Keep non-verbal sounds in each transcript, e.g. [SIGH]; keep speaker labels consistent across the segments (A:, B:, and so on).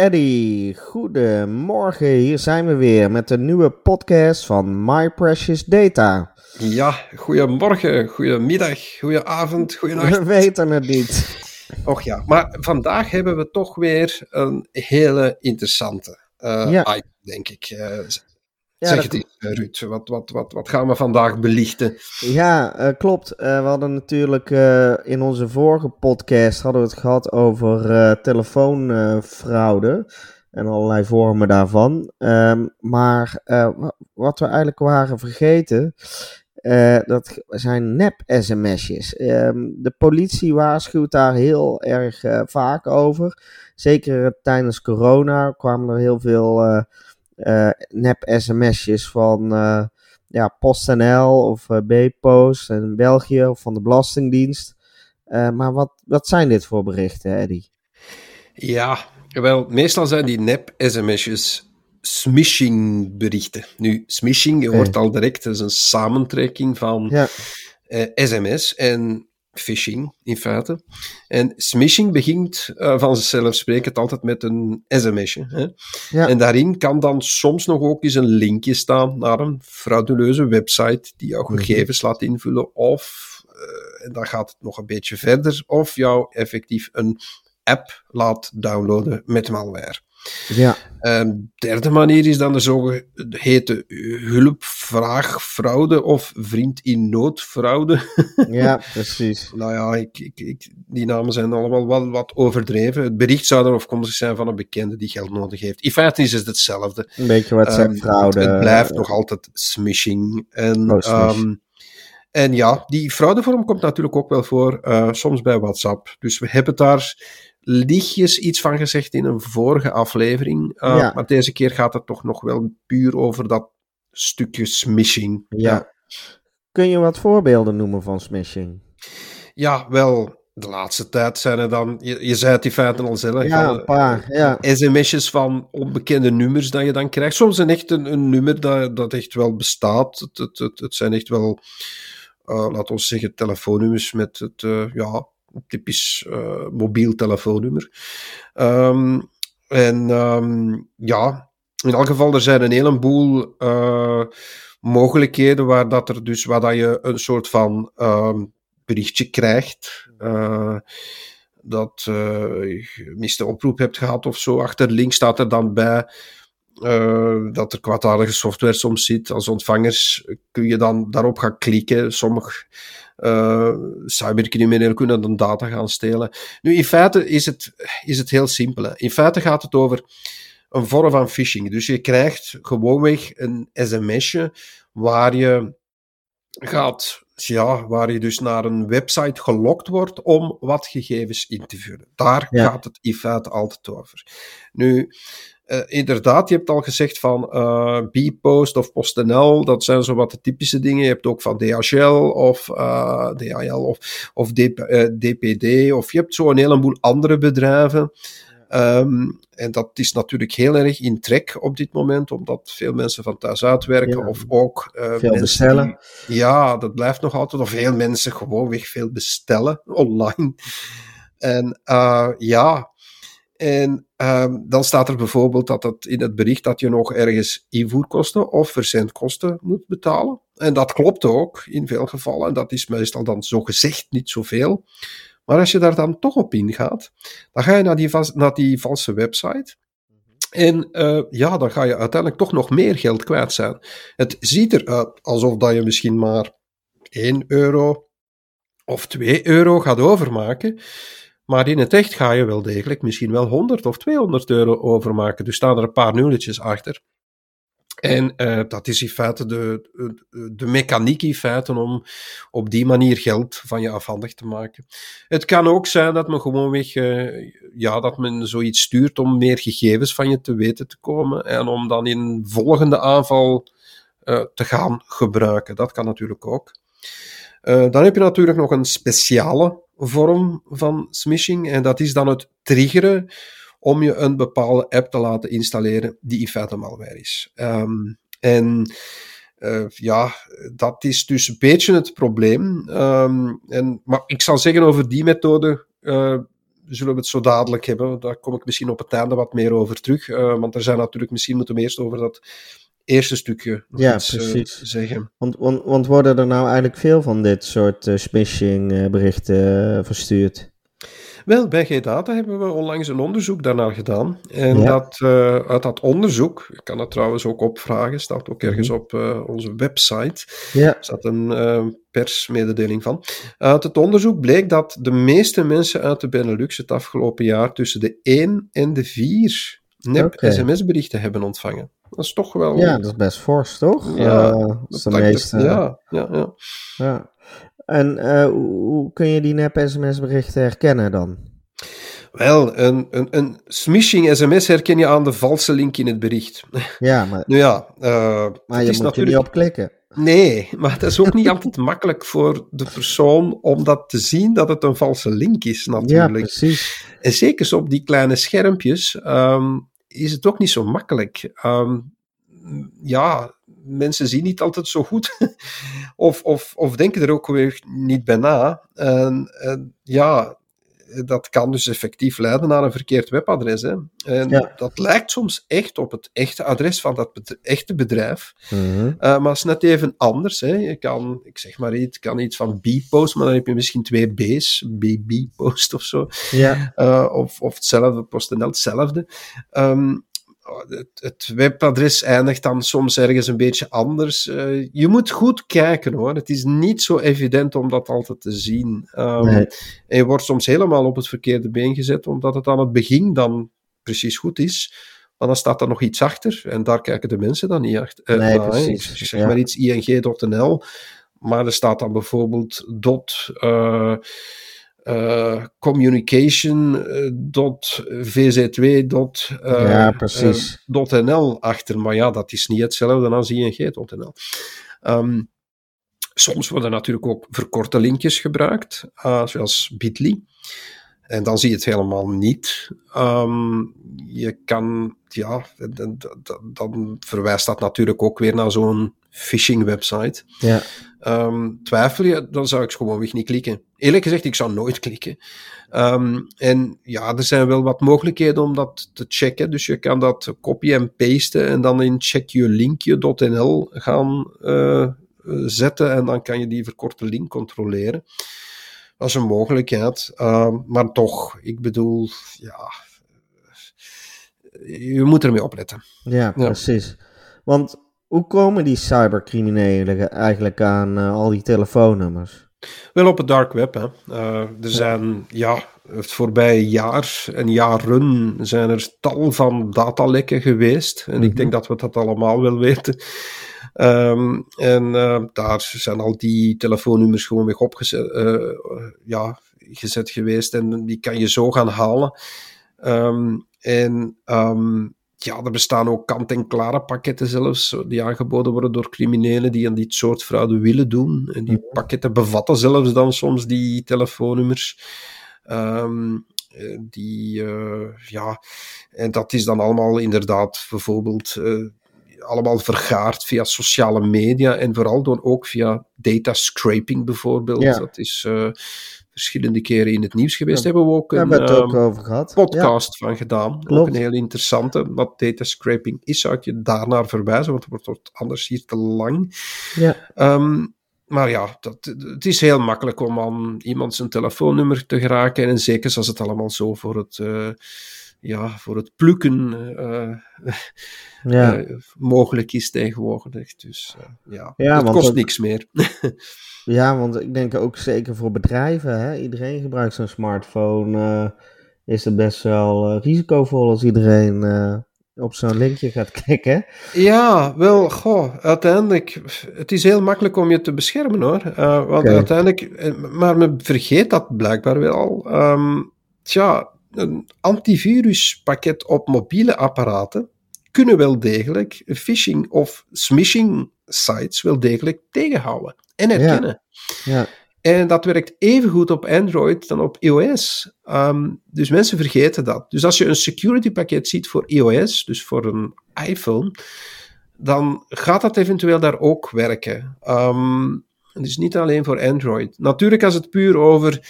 A: Eddie, goedemorgen. Hier zijn we weer met een nieuwe podcast van My Precious Data.
B: Ja, goedemorgen, goedemiddag, goedenavond, goedenacht.
A: We weten het niet. [LAUGHS]
B: Och ja, maar vandaag hebben we toch weer een hele interessante uh,
A: Ja.
B: item, denk ik. Eh,
A: Ja,
B: zeg
A: dat
B: het eens, eh, Ruud. Wat, wat, wat, wat gaan we vandaag belichten?
A: Ja, eh, klopt. Eh, we hadden natuurlijk in onze vorige podcast hadden we het gehad over telefoonfraude en allerlei vormen daarvan. Ehm, maar wa- wat we eigenlijk waren vergeten, dat zijn nep-sms'jes. Ehm, de politie waarschuwt daar heel erg vaak over. Zeker tijdens corona kwamen er heel veel eh, eh, nep-sms'jes van eh, ja, PostNL of eh, B-Post in België of van de Belastingdienst. Maar wat, wat zijn dit voor berichten, Eddie?
B: Ja, wel, meestal zijn die nep-sms'jes smishing-berichten. Nu, smishing, je hoort al direct, dat is een samentrekking van
A: Ja,
B: eh, sms en phishing, in feite. En smishing begint uh, vanzelfsprekend altijd met een sms'je. Hè?
A: Ja.
B: En daarin kan dan soms nog ook eens een linkje staan naar een frauduleuze website die jouw
A: Mhm.
B: gegevens laat invullen. Of, eh, en dan gaat het nog een beetje verder, of jou effectief een app laat downloaden met malware.
A: Ja,
B: Een derde manier is dan de zogeheten hulpvraagfraude of vriend in noodfraude. [LAUGHS]
A: ja, precies.
B: Nou ja, ik, ik, ik, die namen zijn allemaal wel wat overdreven. Het bericht zou dan afkomstig zijn van een bekende die geld nodig heeft. In feite is het hetzelfde.
A: Een beetje wat
B: Ehm. Het, het blijft nog altijd smishing. En,
A: Oh, smish.
B: ehm, en ja, die fraudevorm komt natuurlijk ook wel voor, eh, soms bij WhatsApp. Dus we hebben daar lichtjes iets van gezegd in een vorige aflevering. Eh,
A: Ja.
B: Maar deze keer gaat het toch nog wel puur over dat stukje smishing.
A: Ja. Kun je wat voorbeelden noemen van smishing?
B: Ja, wel, de laatste tijd zijn er dan, je, je zei het in feite al zelf,
A: Ja, een paar. Ja,
B: sms'jes van onbekende nummers dat je dan krijgt. Soms een echt een, een nummer dat, dat echt wel bestaat. Het, het, het, het zijn echt wel, eh laten we zeggen, telefoonnummers met het, eh, ja, typisch eh, mobiel telefoonnummer. Ehm, en ehm, ja, in elk geval, er zijn een heleboel eh, mogelijkheden waar dat er dus, waar dat je een soort van ehm, berichtje krijgt. eh, dat je gemiste oproep hebt gehad of zo. Achter links staat er dan bij dat er kwaadaardige software soms zit. Als ontvangers kun je dan daarop gaan klikken. Sommige eh, cybercriminelen kunnen dan data gaan stelen. Nu, in feite is het, is het heel simpel. hè. In feite gaat het over een vorm van phishing. Dus je krijgt gewoonweg een sms'je waar je gaat, ja, waar je dus naar een website gelokt wordt om wat gegevens in te vullen. Daar
A: Ja.
B: gaat het in feite altijd over. Nu, eh, inderdaad, je hebt al gezegd van eh Bpost of PostNL, dat zijn zo wat de typische dingen. Je hebt ook van DHL of eh, DHL of, of DP, DPD, of je hebt zo een heleboel andere bedrijven. Ehm, en dat is natuurlijk heel erg in trek op dit moment, omdat veel mensen van thuis uitwerken
A: Ja.
B: of ook
A: Veel bestellen.
B: die- ja, dat blijft nog altijd. Of veel mensen gewoonweg veel bestellen [LAUGHS] online. En ja, en ehm, dan staat er bijvoorbeeld dat het in het bericht dat je nog ergens invoerkosten of verzendkosten moet betalen. En dat klopt ook in veel gevallen. En dat is meestal dan zo gezegd niet zoveel. Maar als je daar dan toch op ingaat, dan ga je naar die, naar die valse website. En eh, ja, dan ga je uiteindelijk toch nog meer geld kwijt zijn. Het ziet eruit alsof dat je misschien maar 1 euro of 2 euro gaat overmaken. Maar in het echt ga je wel degelijk misschien wel 100 of 200 euro overmaken. Dus staan er een paar nulletjes achter. En eh, dat is in feite de, de, mechaniek in feite om op die manier geld van je afhandig te maken. Het kan ook zijn dat men gewoonweg, eh, ja, dat men zoiets stuurt om meer gegevens van je te weten te komen en om dan in volgende aanval te gaan gebruiken. Dat kan natuurlijk ook. dan heb je natuurlijk nog een speciale vorm van smishing, en dat is dan het triggeren om je een bepaalde app te laten installeren die in feite malware is. Ehm, en uh, ja, dat is dus een beetje het probleem. Um, en, maar ik zal zeggen over die methode. Uh, zullen we het zo dadelijk hebben. Daar kom ik misschien op het einde wat meer over terug. Uh, want er zijn natuurlijk, misschien moeten we eerst over dat eerste stukje nog
A: ja,
B: iets
A: precies.
B: zeggen.
A: Want, want, want, worden er nou eigenlijk veel van dit soort smishing berichten verstuurd?
B: Wel, bij G-Data hebben we onlangs een onderzoek daarnaar gedaan. En dat, uh, uit dat onderzoek, ik kan dat trouwens ook opvragen, staat ook ergens mhm. op uh, onze website,
A: ja.
B: staat een uh, persmededeling van. Uit het onderzoek bleek dat de meeste mensen uit de Benelux het afgelopen jaar tussen de 1 en de 4 nep-sms-berichten hebben ontvangen. Dat is toch wel...
A: Ja, dat is best fors, toch?
B: Ja, dat is de meeste... Ja, ja, ja.
A: ja. En uh, hoe kun je die nep-sms-berichten herkennen dan?
B: Wel, een, een, een smishing sms herken je aan de valse link in het bericht.
A: Ja, maar, [LAUGHS]
B: nu ja, uh,
A: maar je moet natuurlijk... er niet op klikken.
B: Nee, maar het is ook niet altijd makkelijk voor de persoon om dat te zien dat het een valse link is, natuurlijk.
A: Ja, precies.
B: En zeker op die kleine schermpjes um, is het ook niet zo makkelijk. Um, ja, mensen zien niet altijd zo goed. [LAUGHS] of, of, of denken er ook weer niet bij na. En, en, ja, dat kan dus effectief leiden naar een verkeerd webadres. Hè. En
A: ja.
B: dat lijkt soms echt op het echte adres van dat bedrijf, echte bedrijf.
A: Mm-hmm.
B: Uh, maar het is net even anders. Hè. Je kan, ik zeg maar iets, kan iets van B-post, maar dan heb je misschien twee B's, BB-post of zo.
A: Ja.
B: Uh, of, of hetzelfde, PostNL hetzelfde. Um, het, het, webadres eindigt dan soms ergens een beetje anders. Uh, je moet goed kijken hoor. Het is niet zo evident om dat altijd te zien. Um,
A: nee.
B: En je wordt soms helemaal op het verkeerde been gezet, omdat het aan het begin dan precies goed is. Maar dan staat er nog iets achter en daar kijken de mensen dan niet achter. Uh,
A: nee, precies.
B: Ik zeg
A: ja.
B: maar iets ing.nl, maar er staat dan bijvoorbeeld dot. Uh, uh, communication.vz2. Uh,
A: ja, precies.
B: Uh, .nl achter, maar ja, dat is niet hetzelfde als ing.nl. Um, soms worden natuurlijk ook verkorte linkjes gebruikt, uh, zoals bit.ly. En dan zie je het helemaal niet. Um, je kan, ja, dan, dan verwijst dat natuurlijk ook weer naar zo'n phishing website.
A: Ja.
B: Um, twijfel je, dan zou ik gewoonweg niet klikken. Eerlijk gezegd, ik zou nooit [LAUGHS] klikken. Um, en ja, er zijn wel wat mogelijkheden om dat te checken. Dus je kan dat copy en pasten en dan in checkyourlinkje.nl gaan uh, zetten en dan kan je die verkorte link controleren. Dat is een mogelijkheid. Uh, maar toch, ik bedoel, ja, je moet ermee opletten.
A: Ja, ja. precies. Want hoe komen die cybercriminelen eigenlijk aan uh, al die telefoonnummers?
B: Wel op het dark web. Hè. Uh, er zijn, ja, het voorbije jaar en jaren zijn er tal van datalekken geweest. En mm -hmm. ik denk dat we dat allemaal wel weten. Um, en uh, daar zijn al die telefoonnummers gewoon weer opgezet uh, ja, gezet geweest. En die kan je zo gaan halen. Um, en um, ja, er bestaan ook kant-en-klare pakketten zelfs, die aangeboden worden door criminelen die aan dit soort fraude willen doen. En die pakketten bevatten zelfs dan soms die telefoonnummers. Um, die, uh, ja, en dat is dan allemaal inderdaad bijvoorbeeld uh, allemaal vergaard via sociale media en vooral door ook via data scraping bijvoorbeeld.
A: Ja.
B: Dat is uh, verschillende keren in het nieuws geweest. Ja, hebben we ook een
A: ja, het ook over gehad.
B: podcast ja. van gedaan.
A: Klopt.
B: Ook een heel interessante. Wat data scraping is, zou ik je daarnaar verwijzen, want het wordt anders hier te lang.
A: Ja.
B: Um, maar ja, dat, het is heel makkelijk om aan iemand zijn telefoonnummer te geraken. En zeker als het allemaal zo voor het, uh, ja, voor het plukken uh,
A: ja.
B: uh, mogelijk is tegenwoordig. Dus ja,
A: ja,
B: het kost
A: ook,
B: niks meer. [LAUGHS]
A: ja, want ik denk ook zeker voor bedrijven. Hè? Iedereen gebruikt zo'n smartphone. is het best wel risicovol als iedereen op zo'n linkje gaat [LAUGHS] klikken.
B: Ja, wel, goh, uiteindelijk, het is heel makkelijk om je te beschermen hoor. Uh, want uiteindelijk, maar men vergeet dat blijkbaar wel. Um, tja, een antiviruspakket op mobiele apparaten kunnen wel degelijk phishing of smishing sites wel degelijk tegenhouden en herkennen.
A: Ja.
B: En dat werkt even goed op Android dan op iOS. Ehm, dus mensen vergeten dat. Dus als je een security pakket ziet voor iOS, dus voor een iPhone, dan gaat dat eventueel daar ook werken. Um, dus niet alleen voor Android. Natuurlijk, als het puur over,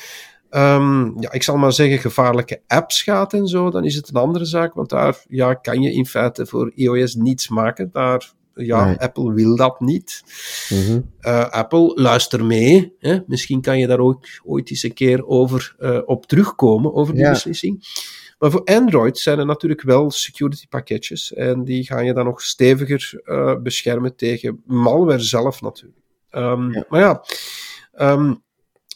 B: um, ja, ik zal maar zeggen, gevaarlijke apps gaat en zo, dan is het een andere zaak. Want daar ja, kan je in feite voor iOS niets maken. Daar ja,
A: Nee.
B: Apple wil dat niet.
A: Mhm.
B: Eh, Apple, luister mee. Hè? Misschien kan je daar ook ooit eens een keer over, eh, op terugkomen, over die
A: Ja.
B: beslissing. Maar voor Android zijn er natuurlijk wel security pakketjes. En die gaan je dan nog steviger eh, beschermen tegen malware zelf natuurlijk. Ehm,
A: Ja.
B: Maar ja, ehm,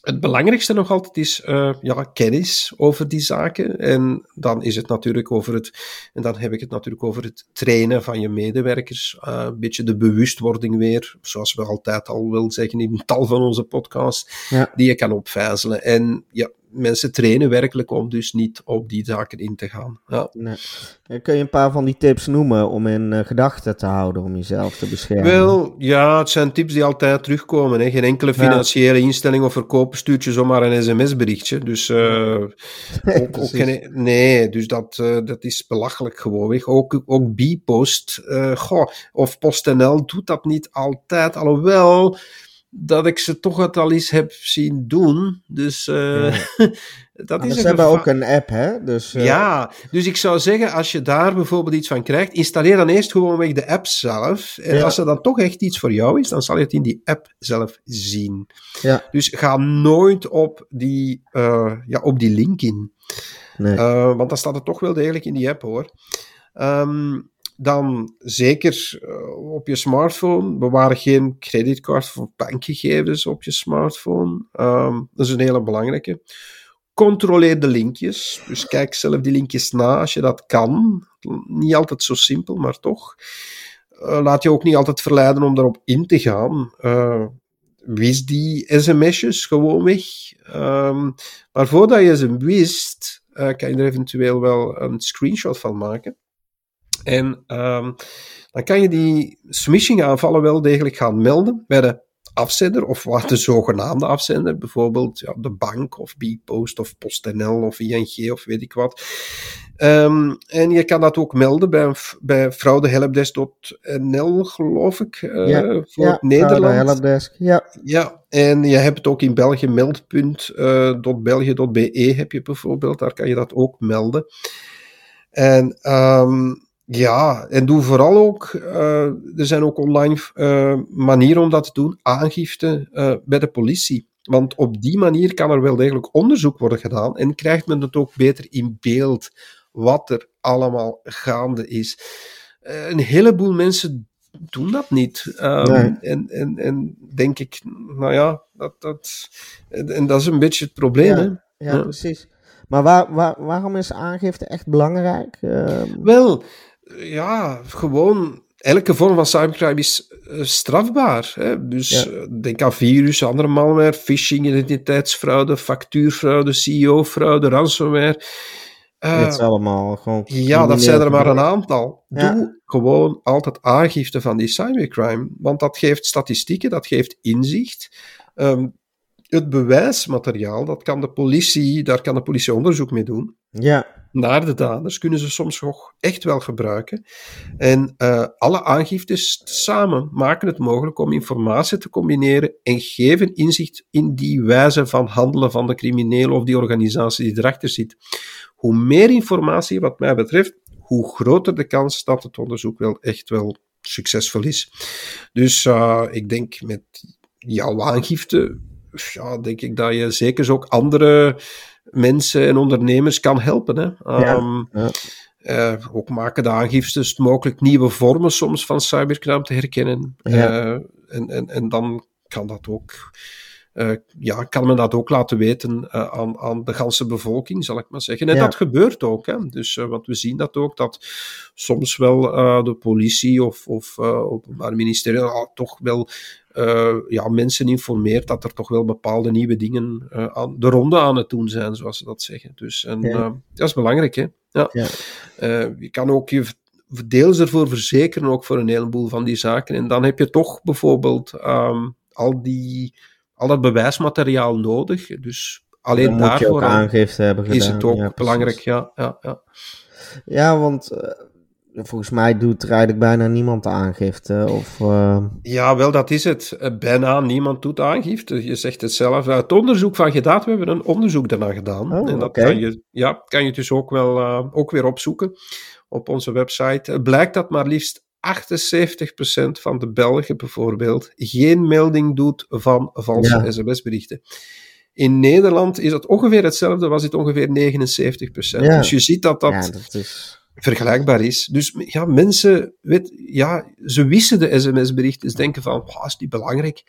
B: het belangrijkste nog altijd is eh, ja, kennis over die zaken. En dan is het natuurlijk over het, en dan heb ik het natuurlijk over het trainen van je medewerkers. eh, een beetje de bewustwording weer, zoals we altijd al wel zeggen in tal van onze podcasts,
A: Ja.
B: die je kan opvijzelen. En ja, mensen trainen werkelijk om dus niet op die zaken in te gaan. Ja.
A: Nee. Kun je een paar van die tips noemen om in eh, gedachten te houden om jezelf te beschermen?
B: Wel, ja, het zijn tips die altijd terugkomen. Hè. Geen enkele financiële instelling of verkoper stuurt je zomaar een sms-berichtje. Dus eh, [LAUGHS]
A: Nee,
B: ook, ook
A: precies.
B: geen, nee, dus dat, eh, dat is belachelijk gewoonweg. Ook, ook Bpost goh, of PostNL doet dat niet altijd. Alhoewel dat ik ze toch het al eens heb zien doen. Dus eh, [LAUGHS] dat
A: Maar
B: is
A: ze hebben ook een app, hè? Dus, eh,
B: ja, dus ik zou zeggen, als je daar bijvoorbeeld iets van krijgt, installeer dan eerst gewoon weg de app zelf. En
A: Ja.
B: als er dan toch echt iets voor jou is, dan zal je het in die app zelf zien.
A: Ja.
B: Dus ga nooit op die, eh, ja, op die link in.
A: Nee.
B: Want dan staat het toch wel degelijk in die app hoor. Ehm, dan zeker eh, op je smartphone. Bewaar geen creditcard of bankgegevens op je smartphone. Ehm, dat is een hele belangrijke. Controleer de linkjes. Dus kijk zelf die linkjes na als je dat kan. Niet altijd zo simpel, maar toch. Eh, laat je ook niet altijd verleiden om daarop in te gaan. Eh, wist die sms'jes gewoon weg. Ehm, maar voordat je ze wist, kan je er eventueel wel een screenshot van maken. En ehm, dan kan je die smishing aanvallen wel degelijk gaan melden bij de afzender, of wat de zogenaamde afzender, bijvoorbeeld ja, de bank of Bpost of PostNL of ING of weet ik wat. Ehm, en je kan dat ook melden bij, bij fraudehelpdesk.nl, geloof ik, eh,
A: Ja,
B: voor
A: ja,
B: Nederland.
A: Helpdesk, ja.
B: Ja, en je hebt het ook in België, meld.belgië.be heb je bijvoorbeeld, daar kan je dat ook melden. En ehm, ja, en doe vooral ook, eh, er zijn ook online eh, manieren om dat te doen, aangifte eh, bij de politie. Want op die manier kan er wel degelijk onderzoek worden gedaan en krijgt men het ook beter in beeld wat er allemaal gaande is. Een heleboel mensen doen dat niet. Ehm,
A: Nee.
B: en, en, en denk ik, nou ja, dat, dat, en, dat is een beetje het probleem. Hè?
A: Ja, ja,
B: Ja.
A: precies. Maar waar, waar, waarom is aangifte echt belangrijk? Ehm,
B: Wel, ja, gewoon elke vorm van cybercrime is eh, strafbaar. Hè? Dus
A: Ja.
B: eh, denk aan virus, andere malware, phishing, identiteitsfraude, factuurfraude, CEO-fraude, ransomware. Eh,
A: dit is allemaal gewoon...
B: ja, dat zijn er maar een aantal.
A: Ja.
B: Doe gewoon altijd aangifte van die cybercrime, want dat geeft statistieken, dat geeft inzicht. Ehm, het bewijsmateriaal, dat kan de politie, daar kan de politie onderzoek mee doen
A: Ja,
B: naar de daders kunnen ze soms nog echt wel gebruiken. En eh, alle aangiftes samen maken het mogelijk om informatie te combineren en geven inzicht in die wijze van handelen van de criminelen of die organisatie die erachter zit. Hoe meer informatie, wat mij betreft, hoe groter de kans dat het onderzoek wel echt wel succesvol is. Dus eh, ik denk met jouw aangifte, ja, denk ik dat je zeker ook andere mensen en ondernemers kan helpen. Hè? Ehm,
A: ja.
B: eh, ook maken de aangiftes mogelijk nieuwe vormen soms van cybercrime te herkennen.
A: Ja.
B: Eh, en, en, en dan kan dat ook. Eh, ja, kan men dat ook laten weten eh, aan, aan de ganse bevolking, zal ik maar zeggen. En
A: Ja.
B: dat gebeurt ook. Hè? Dus, eh, want we zien dat ook, dat soms wel de politie of, of uh, openbaar ministerie toch wel uh, ja, mensen informeert dat er toch wel bepaalde nieuwe dingen uh, aan de ronde aan het doen zijn, zoals ze dat zeggen. Dus en,
A: Ja.
B: uh, dat is belangrijk, hè? Ja.
A: Ja.
B: Uh, je kan ook je deels ervoor verzekeren, ook voor een heleboel van die zaken. En dan heb je toch bijvoorbeeld ehm, al, die, al dat bewijsmateriaal nodig. Dus alleen
A: Dan moet je ook
B: daarvoor
A: aangifte hebben gedaan.
B: is het ook
A: Ja,
B: belangrijk. Ja, ja, ja.
A: Ja, want eh, volgens mij doet er eigenlijk bijna niemand aangifte. Of, eh,
B: ja, wel, dat is het. Eh, Bijna niemand doet aangifte. Je zegt het zelf. Uit onderzoek van gedaan, we hebben een onderzoek daarna gedaan.
A: Oh,
B: en dat kan, je, ja, kan je dus ook wel ook weer opzoeken op onze website. Het blijkt dat maar liefst 78% van de Belgen bijvoorbeeld geen melding doet van valse
A: Ja.
B: sms-berichten. In Nederland is dat ongeveer hetzelfde, was het ongeveer 79%.
A: Ja.
B: Dus je ziet dat dat,
A: ja, dat is...
B: vergelijkbaar is. Dus ja, mensen, weet, ja, ze wissen de sms-berichten, ze denken van, "Wauw, is die belangrijk?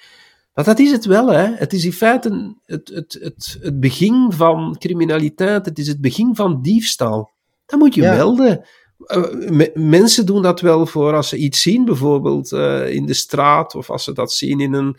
B: Maar dat is het wel, hè. Het is in feite het, het, het, het begin van criminaliteit, het is het begin van diefstal. Dat moet je melden. Eh, me- mensen doen dat wel voor als ze iets zien, bijvoorbeeld eh, in de straat, of als ze dat zien in een,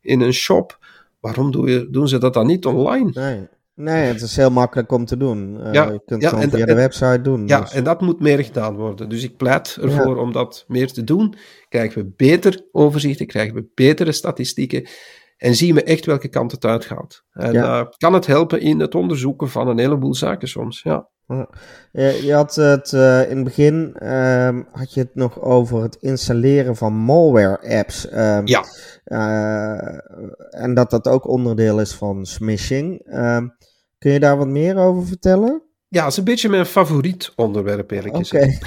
B: in een shop. Waarom doe je, doen ze dat dan niet online?
A: Nee. nee, het is heel makkelijk om te doen. Eh,
B: Ja,
A: je kunt het gewoon via de website doen.
B: Ja,
A: dus.
B: en dat moet meer gedaan worden. Dus ik pleit ervoor om dat meer te doen. Krijgen we beter overzichten, krijgen we betere statistieken en zien we echt welke kant het uitgaat. En
A: Ja.
B: kan het helpen in het onderzoeken van een heleboel zaken soms. Ja,
A: Je, je had het eh, in het begin ehm, had je het nog over het installeren van malware apps. ehm,
B: ja.
A: eh, en dat dat ook onderdeel is van smishing. Ehm, kun je daar wat meer over vertellen?
B: ja dat is een beetje mijn favoriet onderwerp, eerlijk
A: Oké.
B: gezegd.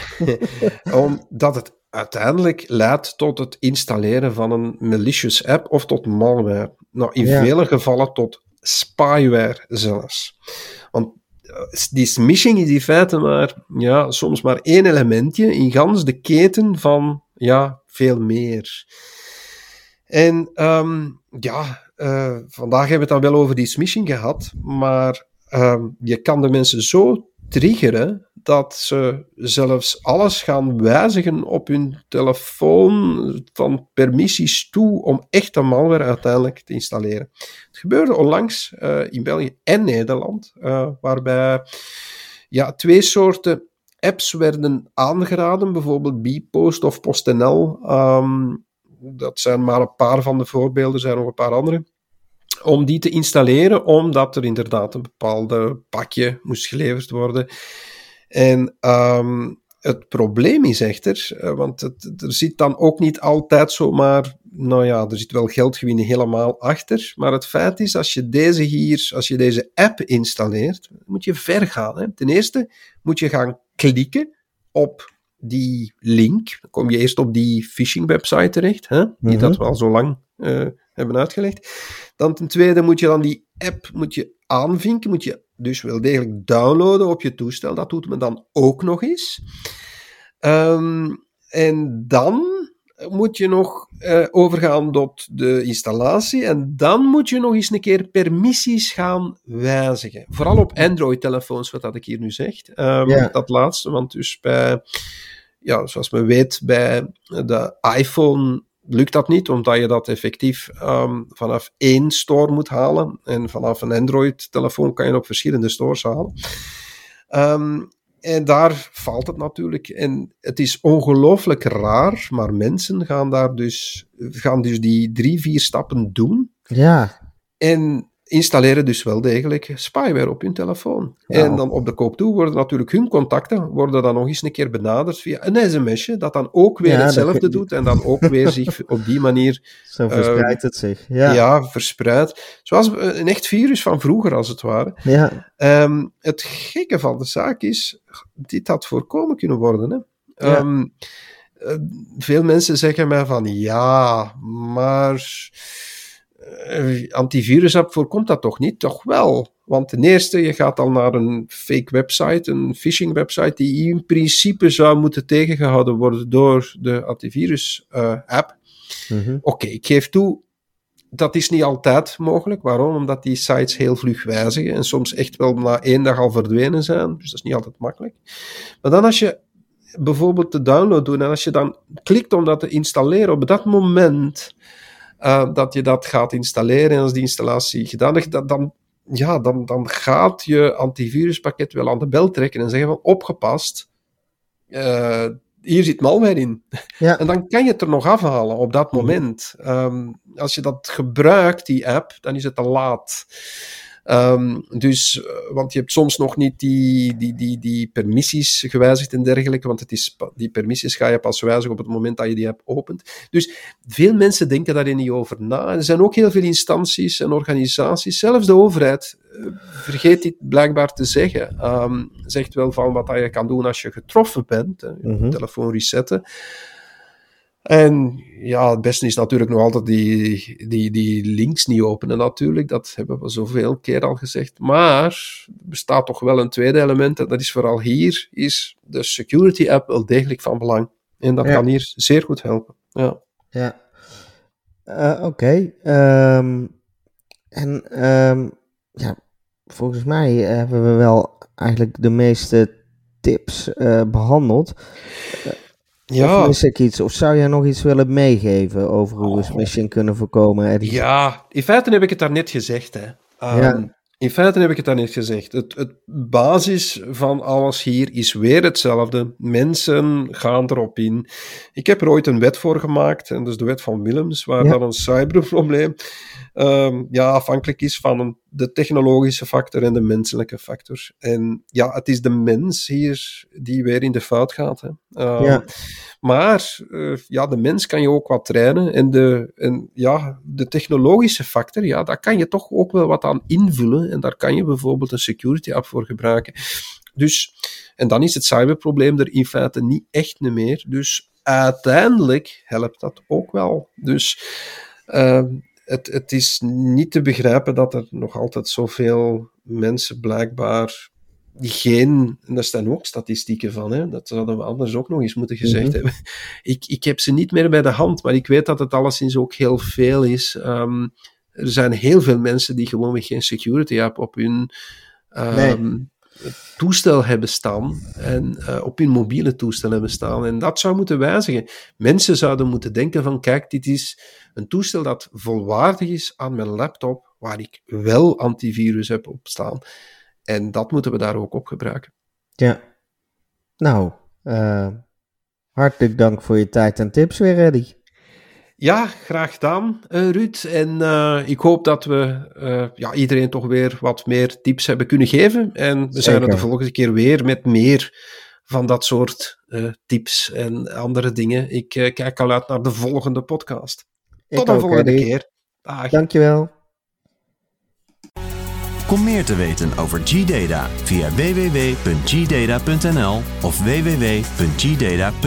B: [LAUGHS] Omdat het uiteindelijk leidt tot het installeren van een malicious app of tot malware. Nou, in
A: Ja.
B: vele gevallen tot spyware zelfs. Want die smishing is in feite maar, ja, soms maar één elementje in gans de keten van, ja, veel meer. En ehm, ja, eh, vandaag hebben we het dan wel over die smishing gehad, maar ehm, je kan de mensen zo triggeren dat ze zelfs alles gaan wijzigen op hun telefoon van permissies toe om echt een malware uiteindelijk te installeren. Het gebeurde onlangs eh, in België en Nederland, eh, waarbij ja, twee soorten apps werden aangeraden, bijvoorbeeld Bpost of PostNL. Ehm, dat zijn maar een paar van de voorbeelden, er zijn nog een paar andere. Om die te installeren, omdat er inderdaad een bepaalde pakje moest geleverd worden. En ehm, het probleem is echter, eh, want het, er zit dan ook niet altijd zomaar, nou ja, er zit wel geldgewinnen helemaal achter. Maar het feit is, als je deze hier, als je deze app installeert, moet je ver gaan. Hè. Ten eerste moet je gaan klikken op die link. Dan kom je eerst op die phishing website terecht, hè, die
A: Mhm.
B: dat we al zo lang eh, hebben uitgelegd. Dan ten tweede moet je dan die app moet je aanvinken, moet je dus wel degelijk downloaden op je toestel. Dat doet men dan ook nog eens. Ehm, en dan moet je nog eh, overgaan tot de installatie en dan moet je nog eens een keer permissies gaan wijzigen. Vooral op Android-telefoons, wat dat ik hier nu zeg. Ehm,
A: Ja.
B: Dat laatste, want dus bij, ja, zoals men weet, bij de iPhone lukt dat niet, omdat je dat effectief ehm, vanaf één store moet halen. En vanaf een Android-telefoon kan je op verschillende stores halen. Ehm, en daar valt het natuurlijk. En het is ongelooflijk raar, maar mensen gaan daar dus, gaan dus die drie, vier stappen doen.
A: Ja,
B: En installeren dus wel degelijk spyware op hun telefoon.
A: Ja.
B: En dan op de koop toe worden natuurlijk hun contacten worden dan nog eens een keer benaderd via een sms'je, dat dan ook weer
A: Ja,
B: hetzelfde doet en dan ook weer [LAUGHS] zich op die manier
A: zo verspreidt het zich.
B: ja.
A: Ja,
B: verspreidt. Zoals een echt virus van vroeger, als het ware.
A: ja.
B: Ehm, het gekke van de zaak is, dit had voorkomen kunnen worden. Hè? Ehm, eh, veel mensen zeggen mij van, ja, maar eh, antivirus-app voorkomt dat toch niet? Toch wel. Want ten eerste, je gaat al naar een fake website, een phishing website, die in principe zou moeten tegengehouden worden door de antivirus-app.
A: Mhm.
B: Oké, ik geef toe, dat is niet altijd mogelijk. Waarom? Omdat die sites heel vlug wijzigen en soms echt wel na één dag al verdwenen zijn. Dus dat is niet altijd makkelijk. Maar dan als je bijvoorbeeld de download doet en als je dan klikt om dat te installeren, op dat moment eh, dat je dat gaat installeren en als die installatie gedaan is, dan, dan, ja, dan, dan gaat je antiviruspakket wel aan de bel trekken en zeggen van opgepast. eh, hier zit malware in. [LAUGHS]
A: Ja.
B: En dan kan je het er nog afhalen op dat
A: Mhm.
B: moment. Ehm, als je dat gebruikt, die app, dan is het te laat. Ehm, dus, eh, want je hebt soms nog niet die, die, die, die permissies gewijzigd en dergelijke, want het is, die permissies ga je pas wijzigen op het moment dat je die app opent. Dus veel mensen denken daarin niet over na. Er zijn ook heel veel instanties en organisaties, zelfs de overheid, eh, vergeet dit blijkbaar te zeggen. Ehm, zegt wel van wat je kan doen als je getroffen bent, je
A: Mhm.
B: telefoon resetten. En ja, het beste is natuurlijk nog altijd die, die, die links niet openen natuurlijk. Dat hebben we zoveel keer al gezegd. Maar er bestaat toch wel een tweede element. En dat is vooral hier, is de security app wel degelijk van belang. En dat
A: Ja.
B: kan hier zeer goed helpen. Ja.
A: Ja. Eh, Oké. ehm, en ehm, ja, volgens mij hebben we wel eigenlijk de meeste tips eh, behandeld. Of
B: Ja,
A: mis ik iets? Of zou jij nog iets willen meegeven over hoe we
B: Oh.
A: smishing kunnen voorkomen, Eddie?
B: ja, in feite heb ik het daarnet gezegd. Hè. Ehm,
A: Ja.
B: In feite heb ik het daarnet gezegd. Het, het basis van alles hier is weer hetzelfde. Mensen gaan erop in. Ik heb er ooit een wet voor gemaakt, en dat is de wet van Willems, waar
A: Ja.
B: dan een cyberprobleem ehm, ja, afhankelijk is van een, de technologische factor en de menselijke factor. En ja, het is de mens hier die weer in de fout gaat. Hè. Ehm,
A: Ja.
B: Maar eh, ja, de mens kan je ook wat trainen. En, de, en ja, de technologische factor, ja, daar kan je toch ook wel wat aan invullen. En daar kan je bijvoorbeeld een security app voor gebruiken. Dus, en dan is het cyberprobleem er in feite niet echt meer. Dus uiteindelijk helpt dat ook wel. Dus ehm, het, het is niet te begrijpen dat er nog altijd zoveel mensen blijkbaar die geen, en daar staan ook statistieken van, hè, dat zouden we anders ook nog eens moeten gezegd
A: Mhm.
B: hebben. Ik, ik heb ze niet meer bij de hand, maar ik weet dat het alleszins ook heel veel is. Ehm, er zijn heel veel mensen die gewoon geen security app op hun ehm, toestel hebben staan en eh, op hun mobiele toestel hebben staan. En dat zou moeten wijzigen. Mensen zouden moeten denken van, kijk, dit is een toestel dat volwaardig is aan mijn laptop, waar ik wel antivirus heb op staan. En dat moeten we daar ook op gebruiken.
A: Ja. Nou, eh, hartelijk dank voor je tijd en tips weer, Eddie.
B: Ja, graag gedaan, eh, Ruud. En eh, ik hoop dat we eh, ja, iedereen toch weer wat meer tips hebben kunnen geven. En we zijn er de volgende keer weer met meer van dat soort eh, tips en andere dingen. Ik eh, kijk al uit naar de volgende podcast. Tot de volgende
A: Eddie.
B: keer. Dag.
A: Dankjewel.
C: Kom meer te weten over G-Data via www.gdata.nl of www.gdata.be.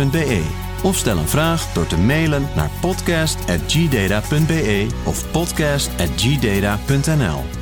C: Of stel een vraag door te mailen naar podcast.gdata.be of podcast.gdata.nl.